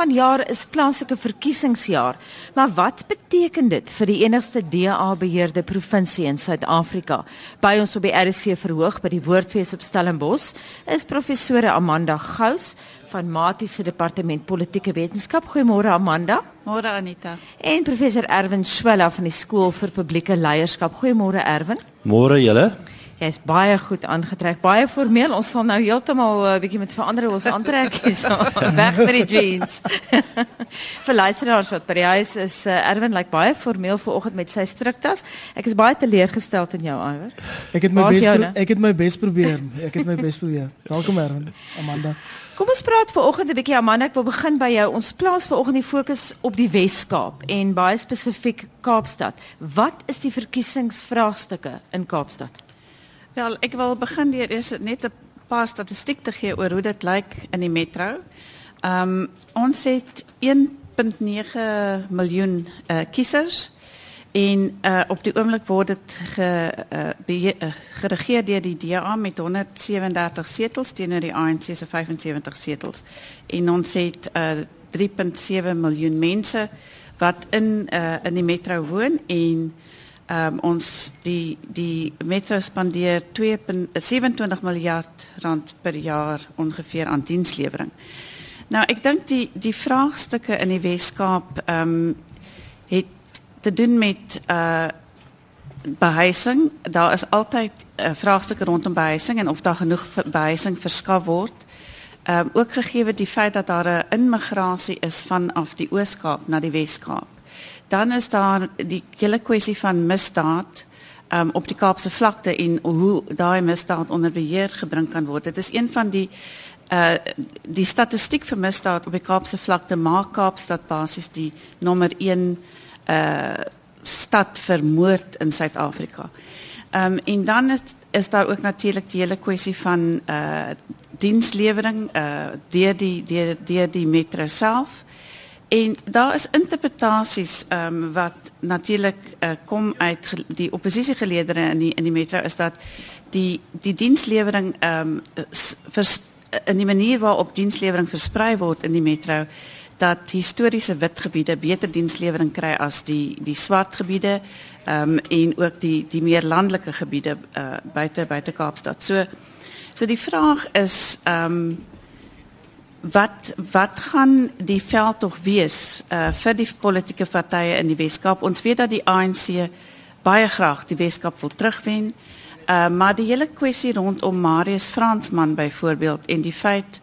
Vanjaar is plaaslike verkiesingsjaar, maar wat beteken dit vir die enigste DA-beheerde provinsie in Suid-Afrika? By ons op die RC verhoog by die Woordfees op Stellenbosch is professore Amanda Gous van Matiese Departement Politieke Wetenskap. Goeiemôre Amanda. Môre Anita. En professor Erwin Swela van die Skool vir Publieke Leierskap. Goeiemôre Erwin. Môre julle. Jy's baie goed aangetrek, baie formeel. Ons sal nou heeltemal 'n uh, bietjie met verander ons aantrek hier so weg met die jeans. vir luisteraars wat by die huis is, uh, Erwin lyk like baie formeel vanoggend met sy striktas. Ek is baie teleurgestel in jou, Iwer. Ek het my bes ek het my bes probeer. Ek het my bes probeer. Welkom Erwin, Amanda. Kom ons praat vanoggend 'n bietjie Amanda, ek wil begin by jou. Ons plaas vanoggend die fokus op die Wes-Kaap en baie spesifiek Kaapstad. Wat is die verkiesingsvraagstukke in Kaapstad? Wel, ek wil begin deur eers net 'n paar statistiek te gee oor hoe dit lyk in die metro. Ehm um, ons het 1.9 miljoen uh, kiesers en uh, op die oomblik word dit ge, uh, geregeer deur die DA met 137 setels teenoor die ANC se 75 setels. En ons het uh, 3.7 miljoen mense wat in uh, in die metro woon en um, ons die die metro spandeer 2.27 miljard rand per jaar ongeveer aan dienslewering. Nou ek dink die die vraagstukke in die Wes-Kaap ehm um, het te doen met uh behuising. Daar is altyd 'n uh, vraagstuk rondom behuising en of daar genoeg behuising verskaf word. Ehm um, ook gegee die feit dat daar 'n immigrasie is vanaf die Oos-Kaap na die Wes-Kaap dan is daar die hele kwessie van misdaad um, op die Kaapse vlakte en hoe daai misdaad onder beheer gebring kan word. Dit is een van die uh die statistiek vir misdaad op die Kaapse vlakte maak Kaapstad basies die nommer 1 uh stad vir moord in Suid-Afrika. Ehm um, en dan is, is daar ook natuurlik die hele kwessie van uh dienslewering uh deur die deur deur die metro self. En daar is interpretasies ehm um, wat natuurlik uh, kom uit die oppositiegeleedere in die in die metro is dat die die dienslewering ehm um, in die manier waarop dienslewering versprei word in die metro dat historiese wit gebiede beter dienslewering kry as die die swart gebiede ehm um, en ook die die meer landelike gebiede uh, buite buite Kaapstad. So so die vraag is ehm um, wat wat gaan die veld tog wees uh, vir die politieke partye in die Weskaap? Ons weet dat die ANC baie graag die Weskaap wil terugwen. Uh, maar die hele kwessie rondom Marius Fransman byvoorbeeld en die feit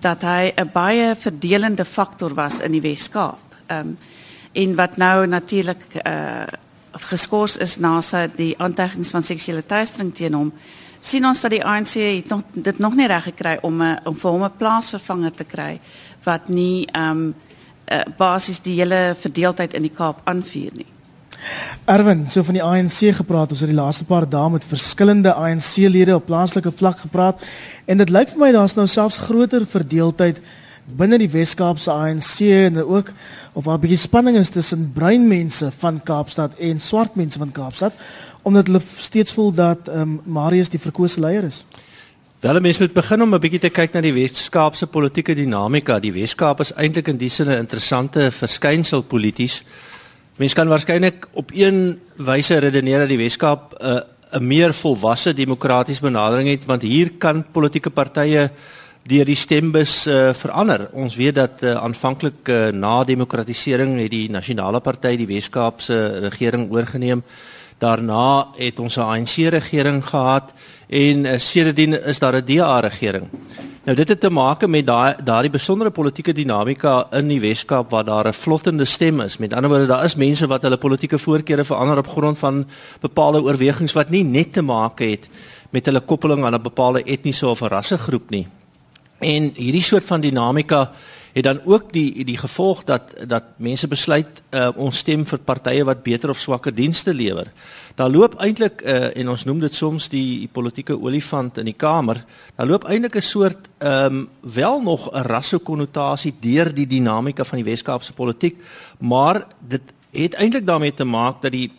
dat hy 'n baie verdelende faktor was in die Weskaap. Ehm um, en wat nou natuurlik uh geskort is na sy die aantuigings van seksuele teistering teen hom sien ons dat die ANC het nog dit nog nie reg gekry om 'n om vir hom 'n plaasvervanger te kry wat nie ehm um, uh, basies die hele verdeeldheid in die Kaap aanvuur nie. Erwin, so van die ANC gepraat, ons het die laaste paar dae met verskillende ANC-lede op plaaslike vlak gepraat en dit lyk vir my daar's nou selfs groter verdeeldheid binne die Wes-Kaapse ANC en ook of waar 'n bietjie spanning is tussen bruin mense van Kaapstad en swart mense van Kaapstad omdat hulle steeds voel dat ehm um, Marius die verkose leier is. Wel, mense moet begin om 'n bietjie te kyk na die Wes-Kaapse politieke dinamika. Die Wes-Kaap is eintlik in die sinne 'n interessante verskynsel polities. Mense kan waarskynlik op een wyse redeneer dat die Wes-Kaap 'n uh, 'n meer volwasse demokratiese benadering het want hier kan politieke partye deur die stembus uh, verander. Ons weet dat uh, aanvanklik uh, na demokratisering het die nasionale party die Wes-Kaapse regering oorgeneem. Daarna het ons 'n ANC regering gehad en uh, sedertdien is daar 'n DA regering. Nou dit het te maak met daai daardie besondere politieke dinamika in die Weskaap waar daar 'n vlottende stem is. Met ander woorde, daar is mense wat hulle politieke voorkeure verander op grond van bepaalde oorwegings wat nie net te maak het met hulle koppeling aan 'n bepaalde etniese of rassegroep nie. En hierdie soort van dinamika het dan ook die die gevolg dat dat mense besluit uh, ons stem vir partye wat beter of swakker dienste lewer. Daar loop eintlik uh, en ons noem dit soms die, die politieke olifant in die kamer. Daar loop eintlik 'n soort ehm um, wel nog 'n rassekonnotasie deur die dinamika van die Wes-Kaapse politiek, maar dit het eintlik daarmee te maak dat die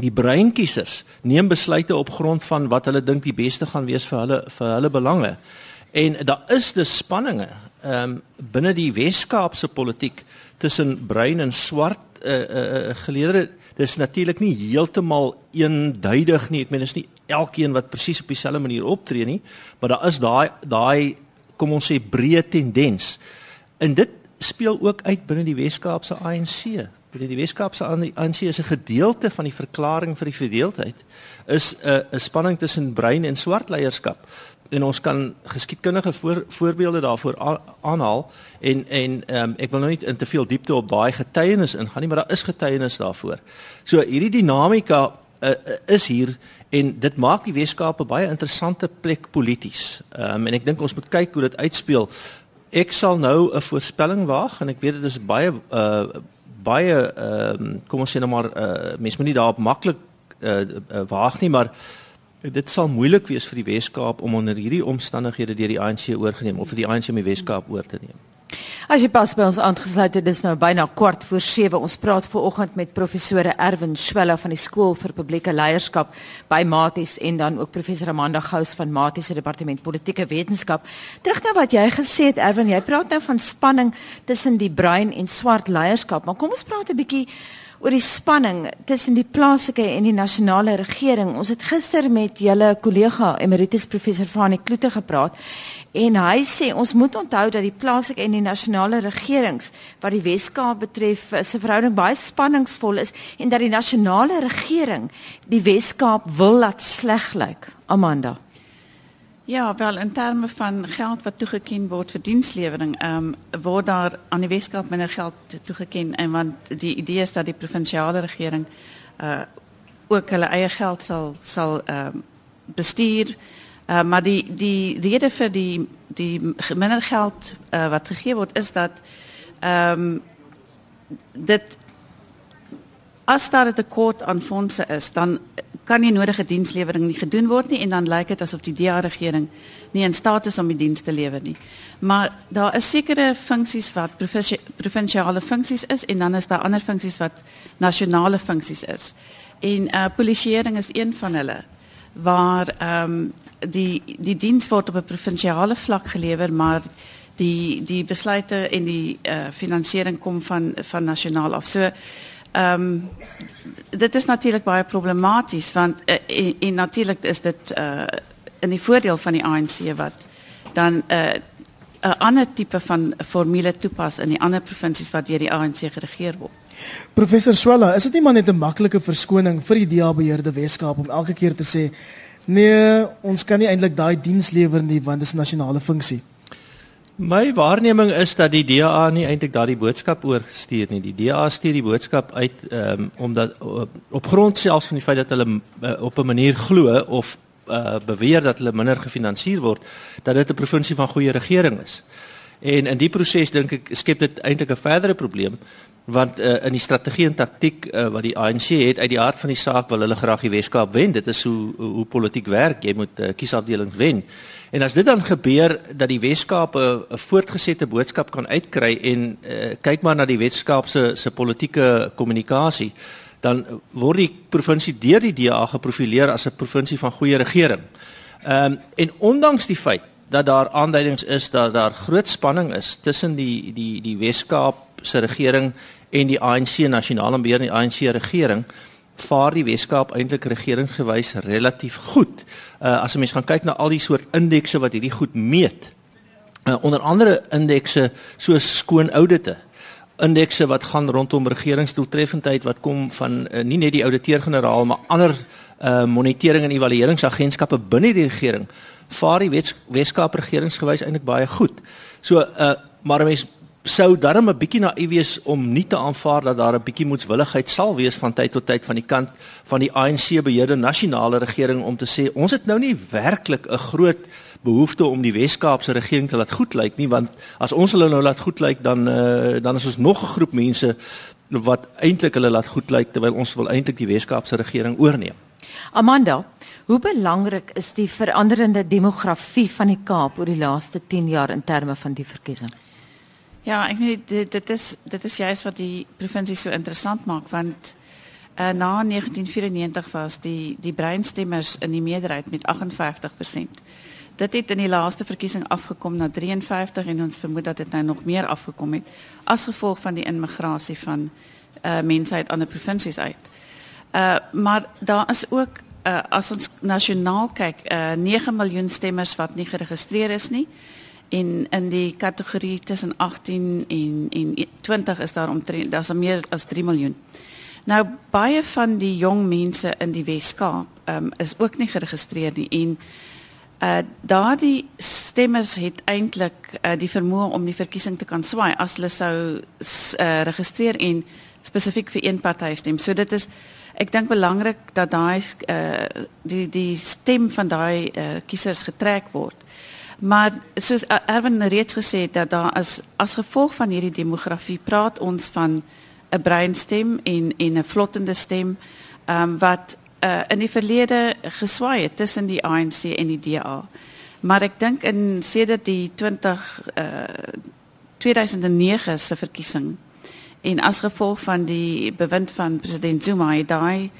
die breinkiesers neem besluite op grond van wat hulle dink die beste gaan wees vir hulle vir hulle belange. En daar is dus spanninge ehm um, binne die Wes-Kaapse politiek tussen bruin en swart uh, uh, geleedere dis natuurlik nie heeltemal eenduidig nie. Ek meen dis nie elkeen wat presies op dieselfde manier optree nie, maar daar is daai daai kom ons sê breë tendens. En dit speel ook uit binne die Wes-Kaapse ANC. Binne die Wes-Kaapse ANC is 'n gedeelte van die verklaring vir die verdeeldheid is 'n uh, 'n spanning tussen bruin en swart leierskap en ons kan geskiedkundige voor, voorbeelde daarvoor aanhaal en en um, ek wil nou nie in te veel diepte op daai getuienis ingaan nie maar daar is getuienis daarvoor. So hierdie dinamika uh, is hier en dit maak die Weskaap 'n baie interessante plek polities. Um, en ek dink ons moet kyk hoe dit uitspeel. Ek sal nou 'n voorspelling waag en ek weet dit is baie uh, baie uh, kom ons sê nou maar uh, mense moet nie daarop maklik uh, uh, waag nie maar Dit sal moeilik wees vir die Wes-Kaap om onder hierdie omstandighede deur die ANC oorgeneem of vir die ANC om die Wes-Kaap oor te neem. As jy pas by ons aangesluit het, dis nou byna kwart voor 7. Ons praat ver oggend met professore Erwin Schwella van die Skool vir Publieke Leierskap by Maties en dan ook professor Amanda Gous van Maties se departement politieke wetenskap. Terug na wat jy gesê het Erwin, jy praat nou van spanning tussen die bruin en swart leierskap, maar kom ons praat 'n bietjie oor die spanning tussen die plaaslike en die nasionale regering. Ons het gister met julle kollega Emeritus Professor Fanie Kloete gepraat en hy sê ons moet onthou dat die plaaslike en die nasionale regerings wat die Wes-Kaap betref se verhouding baie spanningsvol is en dat die nasionale regering die Wes-Kaap wil laat sleg lyk. Amanda Ja, wel in terme van geld wat toegeken word vir dienslewering, ehm um, word daar aan die Weskaap minder geld toegeken en want die idee is dat die provinsiale regering uh ook hulle eie geld sal sal ehm um, bestuur. Uh, maar die die rede vir die die minder geld uh, wat gegee word is dat ehm um, dit as daar 'n tekort aan fondse is, dan kan nie nodige dienslewering nie gedoen word nie en dan lyk dit asof die DA regering nie in staat is om die diens te lewer nie. Maar daar is sekere funksies wat provinsiale funksies is en dan is daar ander funksies wat nasionale funksies is. En uh polisieering is een van hulle waar ehm um, die die diens word op 'n provinsiale vlak gelewer maar die die besluite en die uh finansiering kom van van nasionaal af. So ehm um, dit is natuurlik baie problematies want uh, en, en natuurlik is dit uh in die voordeel van die ANC wat dan 'n uh, 'n ander tipe van formule toepas in die ander provinsies wat deur die ANC geregeer word. Professor Swela, is dit nie maar net 'n maklike verskoning vir die DA beheerde Weskaap om elke keer te sê nee, ons kan nie eintlik daai diens lewer nie want dit is 'n nasionale funksie. My waarneming is dat die DA nie eintlik daardie boodskap oorstuur nie. Die DA stuur die boodskap uit ehm um, omdat op, op grond selfs van die feit dat hulle uh, op 'n manier glo of uh, beweer dat hulle minder gefinansier word, dat dit 'n provinsie van goeie regering is. En in die proses dink ek skep dit eintlik 'n verdere probleem want uh, in die strategie en taktiek uh, wat die ANC het uit die hart van die saak wil hulle graag die Weskaap wen. Dit is hoe hoe, politiek werk. Jy moet uh, kiesafdelings wen. En as dit dan gebeur dat die Weskaap 'n voortgesette boodskap kan uitkry en uh, kyk maar na die Weskaap se se politieke kommunikasie, dan word die provinsie deur die DA geprofileer as 'n provinsie van goeie regering. Ehm um, en ondanks die feit dat daar aanduidings is dat daar groot spanning is tussen die die die Weskaap se regering en die ANC nasionale beheer en die ANC regering vaar die Weskaap eintlik regeringsgewys relatief goed. Uh as 'n mens gaan kyk na al die soort indekse wat hierdie goed meet. Uh onder andere indekse soos skoon audite. Indekse wat gaan rondom regeringsdoeltreffendheid wat kom van uh, nie net die ouditeur-generaal maar ander uh monitering en evalueringsagentskappe binne die regering vaar die Weskaap regeringsgewys eintlik baie goed. So uh maar 'n mens sou darm 'n bietjie naïef wees om nie te aanvaar dat daar 'n bietjie moetswilligheid sal wees van tyd tot tyd van die kant van die ANC beheerde nasionale regering om te sê ons het nou nie werklik 'n groot behoefte om die Wes-Kaapse regering te laat goed lyk nie want as ons hulle nou laat goed lyk dan uh, dan is ons nog 'n groep mense wat eintlik hulle laat goed lyk terwyl ons wil eintlik die Wes-Kaapse regering oorneem. Amanda, hoe belangrik is die veranderende demografie van die Kaap oor die laaste 10 jaar in terme van die verkiesing? Ja, ek weet dit, dit is dit is juist wat die provinsie so interessant maak want uh, na 1994 was die die breinstemmers in die meerderheid met 58%. Dit het in die laaste verkiesing afgekom na 53 en ons vermoed dat dit nou nog meer afgekom het as gevolg van die immigrasie van uh mense uit ander provinsies uit. Uh maar daar is ook uh as ons nasionaal kyk, uh 9 miljoen stemmers wat nie geregistreer is nie. En in die kategorie tussen 18 en en 20 is daar omtrent daar's meer as 3 miljoen. Nou baie van die jong mense in die Wes-Kaap um, is ook nie geregistreer nie en uh daardie stemmers het eintlik uh, die vermoë om die verkiesing te kan swaai as hulle sou uh, registreer en spesifiek vir een party stem. So dit is ek dink belangrik dat daai uh die die stem van daai uh kiesers getrek word. Maar soos Erwin reeds gesê het dat daar as as gevolg van hierdie demografie praat ons van 'n breinstem en en 'n vlottende stem ehm um, wat uh, in die verlede geswaai het tussen die ANC en die DA. Maar ek dink in sedert die 20 uh, 2009 se verkiesing en as gevolg van die bewind van president Zuma het daai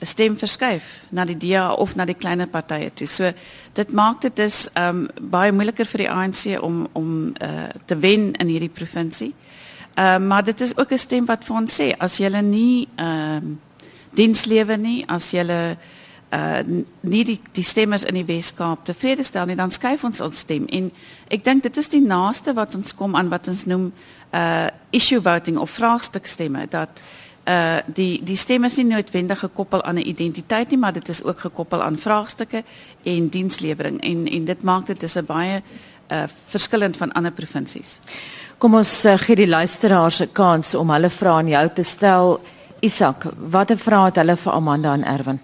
stem verskuif na die DA of na die kleiner partye toe. So dit maak dit is um baie moeiliker vir die ANC om om uh, te wen in hierdie provinsie. Ehm uh, maar dit is ook 'n stem wat vir ons sê as jy nie ehm uh, dienslewe nie, as jy uh nie die die stemmers in die Wes-Kaap tevrede stel nie, dan skuif ons ons stem. En ek dink dit is die naaste wat ons kom aan wat ons noem uh issue voting of vraagstuk stemme dat uh die die stemme is nie noodwendig gekoppel aan 'n identiteit nie, maar dit is ook gekoppel aan vraagstukke en dienslewering en en dit maak dit is 'n baie uh verskillend van ander provinsies. Kom ons uh, gee die luisteraars 'n kans om hulle vrae aan jou te stel. Isak, watter vrae het hulle vir Amanda en Erwin?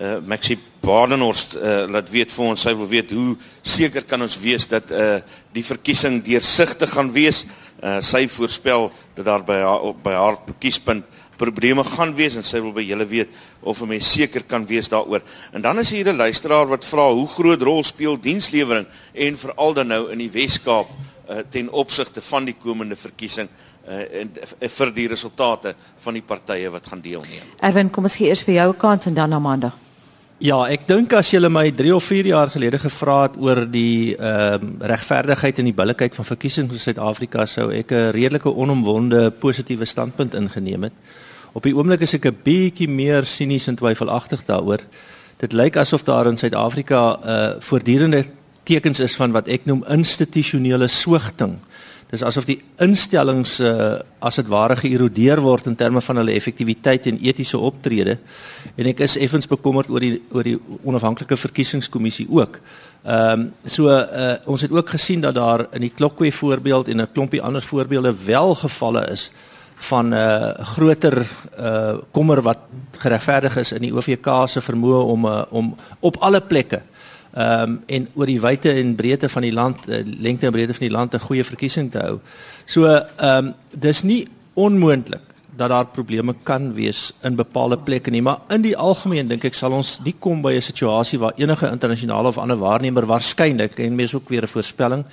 Uh Maxie Badenhorst uh laat weet vir ons sy wil weet hoe seker kan ons wees dat uh die verkiesing deursigtig gaan wees. Uh sy voorspel dat daar by haar by haar kiespunt probleme gaan wees en sy wil by julle weet of 'n mens seker kan wees daaroor. En dan is hier 'n luisteraar wat vra hoe groot rol speel dienslewering en veral dan nou in die Wes-Kaap uh, ten opsigte van die komende verkiesing uh, en uh, vir die resultate van die partye wat gaan deelneem. Erwin, kom ons gee eers vir jou kans en dan Amanda. Ja, ek dink as jy my 3 of 4 jaar gelede gevra het oor die ehm uh, regverdigheid en die billikheid van verkiesings in Suid-Afrika sou ek 'n redelike onomwonde positiewe standpunt ingeneem het. Op die oomblik is ek 'n bietjie meer sinies en twyfelagtig daaroor. Dit lyk asof daar in Suid-Afrika 'n uh, voortdurende tekens is van wat ek noem institusionele swigting. Dis asof die instellings uh, as dit ware geërodeer word in terme van hulle effektiwiteit en etiese optrede. En ek is effens bekommerd oor die oor die onafhanklike verkiesingskommissie ook. Ehm um, so uh, ons het ook gesien dat daar in die Klokkwe voorbeeld en 'n klompie ander voorbeelde wel gevalle is van 'n uh, groter uh, kommer wat geregverdig is in die OVK se vermoë om uh, om op alle plekke ehm um, en oor die wyte en breedte van die land, uh, lengte en breedte van die land 'n goeie verkiesing te hou. So ehm um, dis nie onmoontlik dat daar probleme kan wees in bepaalde plekke nie, maar in die algemeen dink ek sal ons nie kom by 'n situasie waar enige internasionale of ander waarnemer waarskynlik en mens ook weer 'n voorspelling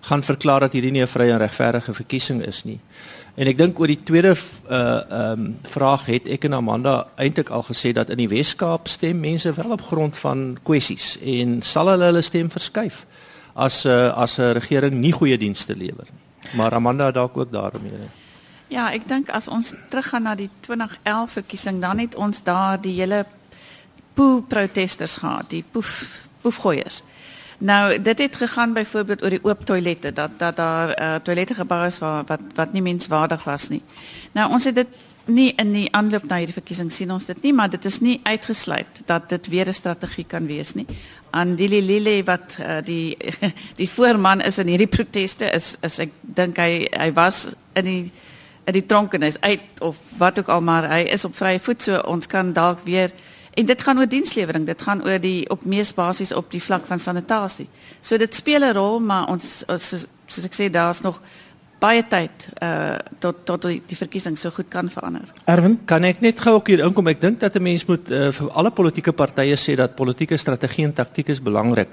gaan verklaar dat hierdie nie 'n vrye en regverdige verkiesing is nie. En ek dink oor die tweede uh ehm um, vraag het ek en Amanda eintlik al gesê dat in die Wes-Kaap stem mense wel op grond van kwessies en sal hulle hulle stem verskuif as 'n uh, as 'n regering nie goeie dienste lewer nie. Maar Amanda dalk ook daarmee. Ja, ek dink as ons teruggaan na die 2011 verkiesing dan het ons daar die hele poe protesters gehad, die poef poefgooiers. Nou, dit het gegaan byvoorbeeld oor die oop toilette dat dat daar uh, toilette gebou is waar wat wat nie menswaardig was nie. Nou, ons het dit nie in die aanloop na hierdie verkiesing sien ons dit nie, maar dit is nie uitgesluit dat dit weer 'n strategie kan wees nie. Andili Lile wat uh, die die voorman is in hierdie proteste is is ek dink hy hy was in die in die tronkenis uit of wat ook al maar hy is op vrye voet so ons kan dalk weer En dit gaan oor dienslewering, dit gaan oor die op mees basies op die vlak van sanitasie. So dit speel 'n rol, maar ons soos, soos ek sê daar's nog baie tyd uh tot tot die, die verkiesing so goed kan verander. Erwin, kan ek net gou ook hier inkom? Ek dink dat 'n mens moet uh, vir alle politieke partye sê dat politieke strategie en taktiek is belangrik.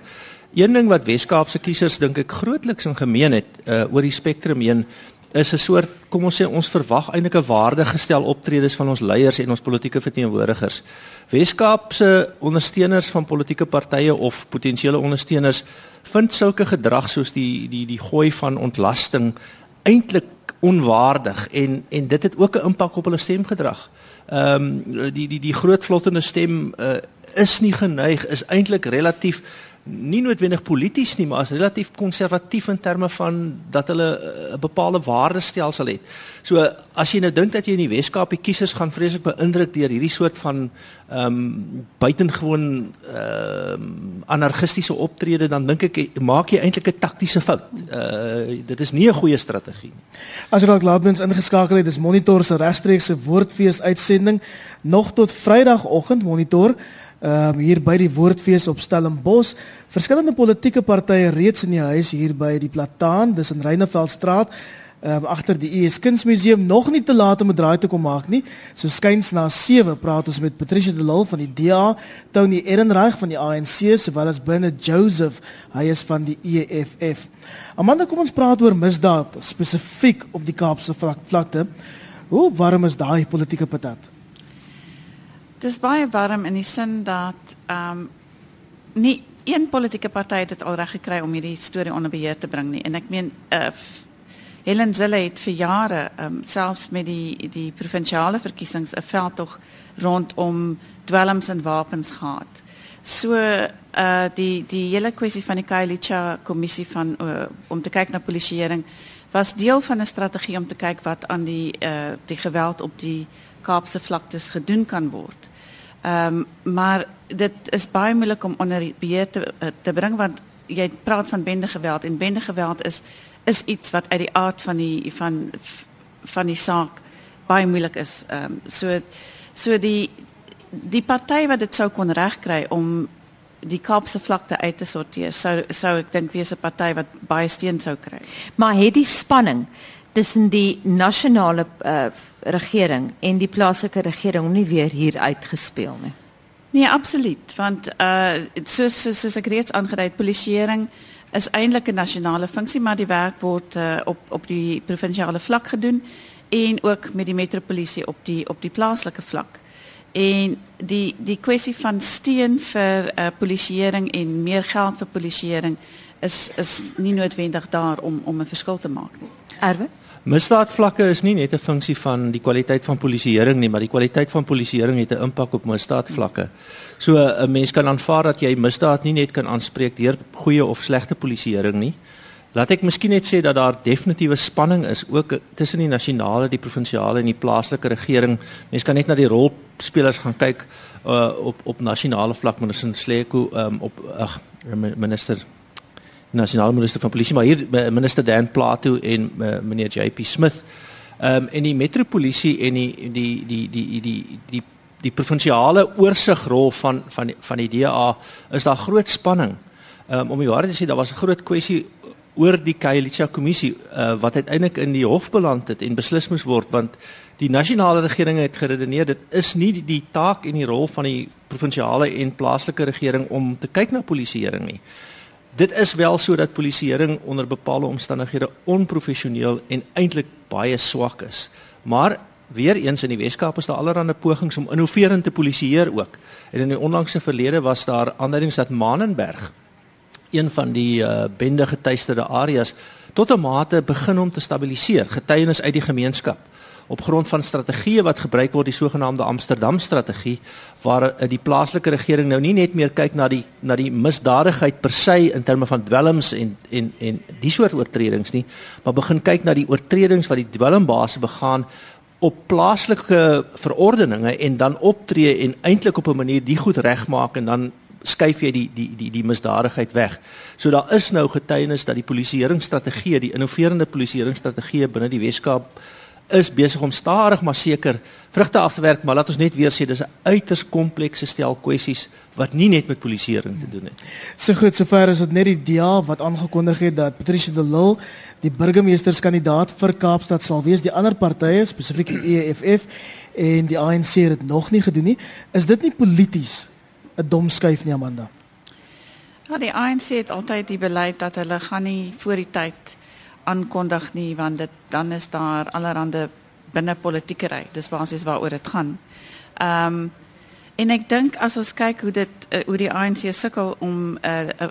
Een ding wat Wes-Kaapse kiesers dink ek grootliks in gemeen het uh oor die spektrum heen is 'n soort kom ons sê ons verwag eintlik 'n waardegestel optredes van ons leiers en ons politieke verteenwoordigers. Weskaap se ondersteuners van politieke partye of potensiële ondersteuners vind sulke gedrag soos die die die gooi van ontlasting eintlik onwaardig en en dit het ook 'n impak op hulle stemgedrag. Ehm um, die die die groot vlottende stem uh, is nie geneig is eintlik relatief nie noodwendig polities nie, maar as relatief konservatief in terme van dat hulle eh, 'n bepaalde waardestelsel het. So as jy nou dink dat jy in die Weskaap die kiesers gaan vreeslik beïndruk deur hierdie soort van ehm um, buitengewoon ehm um, anarchistiese optrede, dan dink ek maak jy eintlik 'n taktiese fout. Uh dit is nie 'n goeie strategie nie. As jy dalk laatmens ingeskakel het, dis Monitor se regstreekse woordfees uitsending nog tot Vrydagoggend Monitor um, hier by die Woordfees op Stellenbosch. Verskillende politieke partye reeds in die huis hier by die Plataan, dis in Reineveldstraat. Um, agter die ES Kunsmuseum nog nie te laat om 'n draai te kom maak nie. So skuins na 7 praat ons met Patricia de Lille van die DA, Tony Ehrenreich van die ANC, sowel as Bernard Joseph, hy is van die EFF. Amanda, kom ons praat oor misdaad spesifiek op die Kaapse vlakte. Hoe warm is daai politieke patat? Dis baie warm in die sin dat ehm um, nie een politieke party het dit al reg gekry om hierdie storie onder beheer te bring nie. En ek meen uh, Helen Zille het vir jare ehm um, selfs met die die provinsiale verkiesings 'n veldtog rondom dwelms en wapens gehad. So uh die die hele kwessie van die Kailicha kommissie van uh, om te kyk na polisieering was deel van 'n strategie om te kyk wat aan die uh die geweld op die Kaapse vlaktes gedoen kan word. Ehm um, maar dit is baie moeilik om onder beheer te eh, te bring want jy praat van bendegeweld en bendegeweld is is iets wat uit die aard van die van van die saak baie moeilik is. Ehm um, so so die die party wat dit sou kon regkry om die Kaapse vlakte uit te sorteer sou sou ek dink wees 'n party wat baie steun sou kry. Maar het die spanning tussen die nasionale uh, regering en die plaaslike regering nie weer hier uitgespeel nie. Nee, absoluut, want uh soos soos, ek reeds aangedui het, polisieering is eintlik 'n nasionale funksie, maar die werk word uh, op op die provinsiale vlak gedoen en ook met die metropolisie op die op die plaaslike vlak. En die die kwessie van steun vir uh polisieering en meer geld vir polisieering is is nie noodwendig daar om om 'n verskil te maak nie. Erwin Misdaadvlakke is nie net 'n funksie van die kwaliteit van polisieering nie, maar die kwaliteit van polisieering het 'n impak op misdaadvlakke. So 'n mens kan aanvaar dat jy misdaad nie net kan aanspreek deur goeie of slegte polisieering nie. Laat ek miskien net sê dat daar definitiewe spanning is ook tussen die nasionale, die provinsiale en die plaaslike regering. Mens kan net na die rolspelers gaan kyk uh, op op nasionale vlak, minister Sleko um, op ag minister nasionale minister van polisie, maar hier eh, minister Dan Plato en uh, meneer JP Smith. Ehm um, en die metropolisie en die die die die die die die provinsiale oorsigrol van van van die DA is daar groot spanning. Um, om die waarheid te sê, daar was 'n groot kwessie oor die Kailicha kommissie uh, wat uiteindelik in die hof beland het en beslis moes word want die nasionale regering het geredeneer dit is nie die, die taak en die rol van die provinsiale en plaaslike regering om te kyk na polisieering nie dit is wel so dat polisieering onder bepaalde omstandighede onprofessioneel en eintlik baie swak is. Maar weer eens in die Weskaap is daar allerlei pogings om innoverend te polisieer ook. En in die onlangse verlede was daar aanduidings dat Manenberg een van die uh, bende getuisterde areas tot 'n mate begin om te stabiliseer, getuienis uit die gemeenskap op grond van strategieë wat gebruik word die sogenaamde Amsterdam strategie waar uh, die plaaslike regering nou nie net meer kyk na die na die misdadigheid per se in terme van dwelms en en en die soort oortredings nie maar begin kyk na die oortredings wat die dwelmbase begaan op plaaslike verordeninge en dan optree en eintlik op 'n manier die goed regmaak en dan skuif jy die die die die misdadigheid weg. So daar is nou getuienis dat die polisieeringsstrategie, die innoverende polisieeringsstrategie binne die Weskaap is besig om stadig maar seker vrugte af te werk, maar laat ons net weer sê dis 'n uiters komplekse stel kwessies wat nie net met polisieering te doen het. So goed, sover is dit net die DA wat aangekondig het dat Patricia de Lille die burgemeesterskandidaat vir Kaapstad sal wees. Die ander partye, spesifiek die EFF en die ANC het dit nog nie gedoen nie. Is dit nie polities 'n dom skuif nie, Amanda? Ja, die ANC het altyd die beleid dat hulle gaan nie voor die tyd aankondig nie want dit dan is daar allerlei binne politiekery. Dis basies waaroor dit gaan. Ehm um, en ek dink as ons kyk hoe dit uh, hoe die ANC sukkel om 'n uh, uh,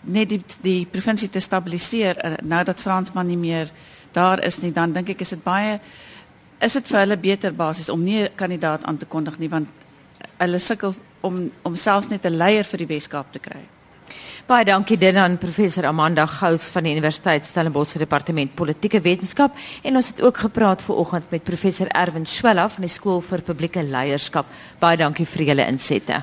net die die provinsie te stabiliseer uh, nou dat Fransman nie meer daar is nie, dan dink ek is dit baie is dit vir hulle beter basis om nie 'n kandidaat aan te kondig nie want hulle sukkel om om selfs net 'n leier vir die Weskaap te kry. Baie dankie dit aan professor Amanda Gous van die Universiteit Stellenbosch se departement politieke wetenskap en ons het ook gepraat ver oggend met professor Erwin Swela van die skool vir publieke leierskap. Baie dankie vir julle insette.